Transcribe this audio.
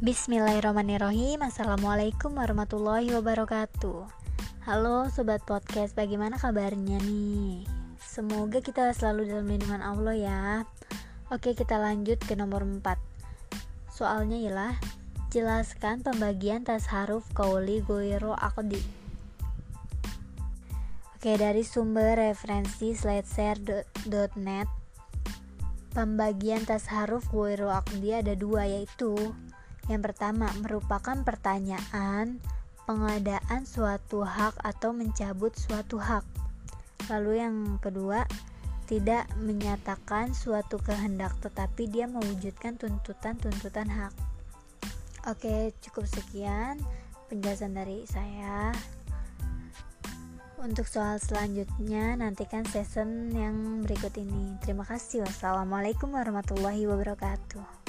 Bismillahirrahmanirrahim. Assalamualaikum warahmatullahi wabarakatuh. Halo Sobat Podcast. Bagaimana kabarnya nih? Semoga kita selalu dalam lindungan Allah ya. Oke kita lanjut ke nomor 4 Soalnya ialah Jelaskan pembagian tas haruf kauli goiro akdi Oke dari sumber referensi slideshare.net Pembagian tas haruf goiro akdi ada dua yaitu yang pertama, merupakan pertanyaan pengadaan suatu hak atau mencabut suatu hak. Lalu yang kedua, tidak menyatakan suatu kehendak tetapi dia mewujudkan tuntutan-tuntutan hak. Oke, cukup sekian penjelasan dari saya. Untuk soal selanjutnya nantikan season yang berikut ini. Terima kasih. Wassalamualaikum warahmatullahi wabarakatuh.